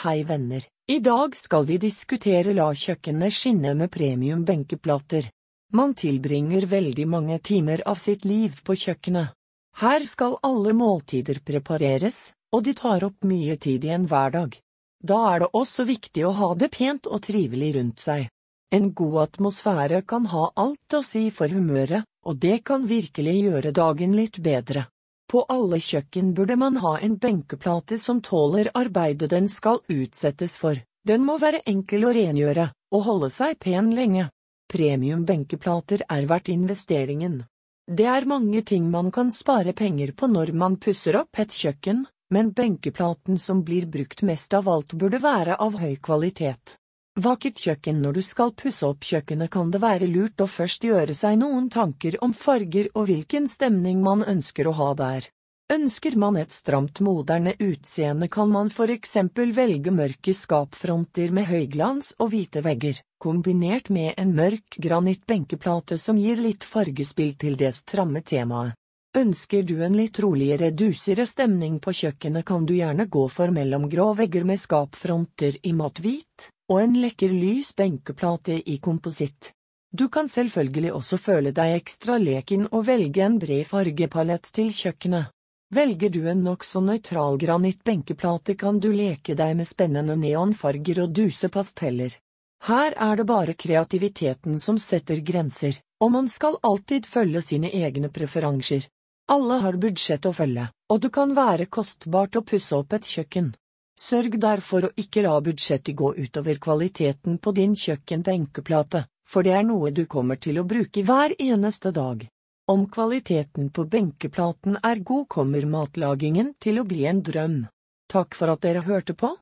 Hei venner, i dag skal vi diskutere La kjøkkenet skinne med premium benkeplater. Man tilbringer veldig mange timer av sitt liv på kjøkkenet. Her skal alle måltider prepareres, og de tar opp mye tid i en hverdag. Da er det også viktig å ha det pent og trivelig rundt seg. En god atmosfære kan ha alt å si for humøret, og det kan virkelig gjøre dagen litt bedre. På alle kjøkken burde man ha en benkeplate som tåler arbeidet den skal utsettes for. Den må være enkel å rengjøre, og holde seg pen lenge. Premium benkeplater er verdt investeringen. Det er mange ting man kan spare penger på når man pusser opp et kjøkken, men benkeplaten som blir brukt mest av alt burde være av høy kvalitet. Vakkert kjøkken Når du skal pusse opp kjøkkenet kan det være lurt å først gjøre seg noen tanker om farger og hvilken stemning man ønsker å ha der. Ønsker man et stramt moderne utseende kan man for eksempel velge mørke skapfronter med høyglans og hvite vegger, kombinert med en mørk granittbenkeplate som gir litt fargespill til det stramme temaet. Ønsker du en litt roligere, dusere stemning på kjøkkenet kan du gjerne gå for mellomgrå vegger med skapfronter i matt-hvit, og en lekker lys benkeplate i kompositt. Du kan selvfølgelig også føle deg ekstra leken og velge en bred fargepalett til kjøkkenet. Velger du en nokså nøytral granittbenkeplate kan du leke deg med spennende neonfarger og duse pasteller. Her er det bare kreativiteten som setter grenser, og man skal alltid følge sine egne preferanser. Alle har budsjett å følge, og det kan være kostbart å pusse opp et kjøkken. Sørg derfor å ikke la budsjettet gå utover kvaliteten på din kjøkkenbenkeplate, for det er noe du kommer til å bruke hver eneste dag. Om kvaliteten på benkeplaten er god, kommer matlagingen til å bli en drøm. Takk for at dere hørte på.